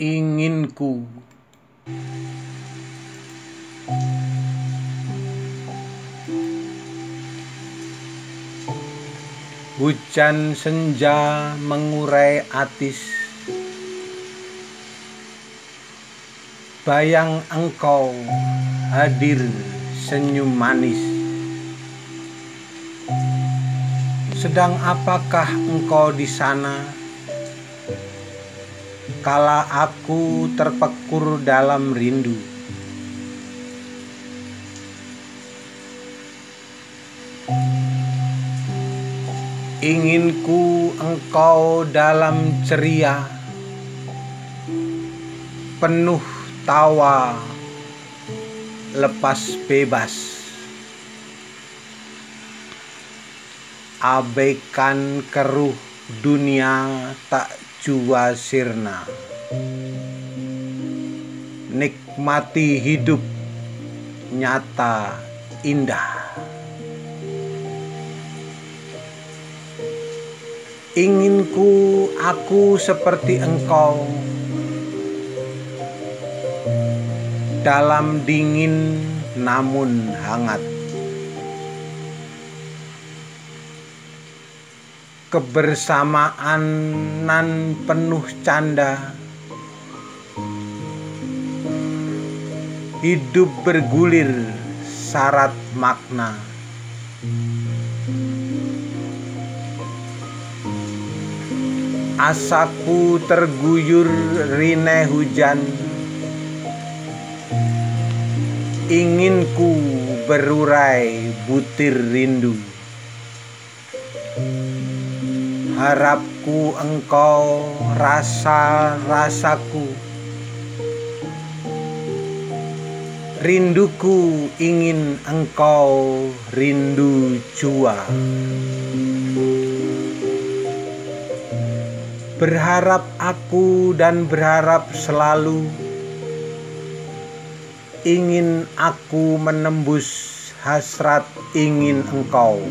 inginku. Hujan senja mengurai atis. Bayang engkau hadir senyum manis. Sedang apakah engkau di sana? Kala aku terpekur dalam rindu. Inginku engkau dalam ceria Penuh tawa Lepas bebas. Abaikan keruh dunia tak jua sirna Nikmati hidup nyata indah. Inginku aku seperti engkau. Dalam dingin namun hangat Kebersamaan nan penuh canda. Hidup bergulir syarat makna. Asaku terguyur rine hujan. Inginku berurai butir rindu Harapku engkau rasa-rasaku Rinduku ingin engkau rindu jua. Berharap aku dan berharap selalu. Ingin aku menembus hasrat ingin engkau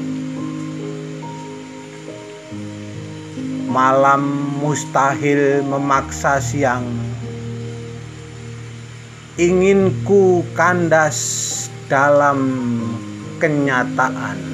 malam mustahil memaksa siang. Inginku kandas dalam kenyataan.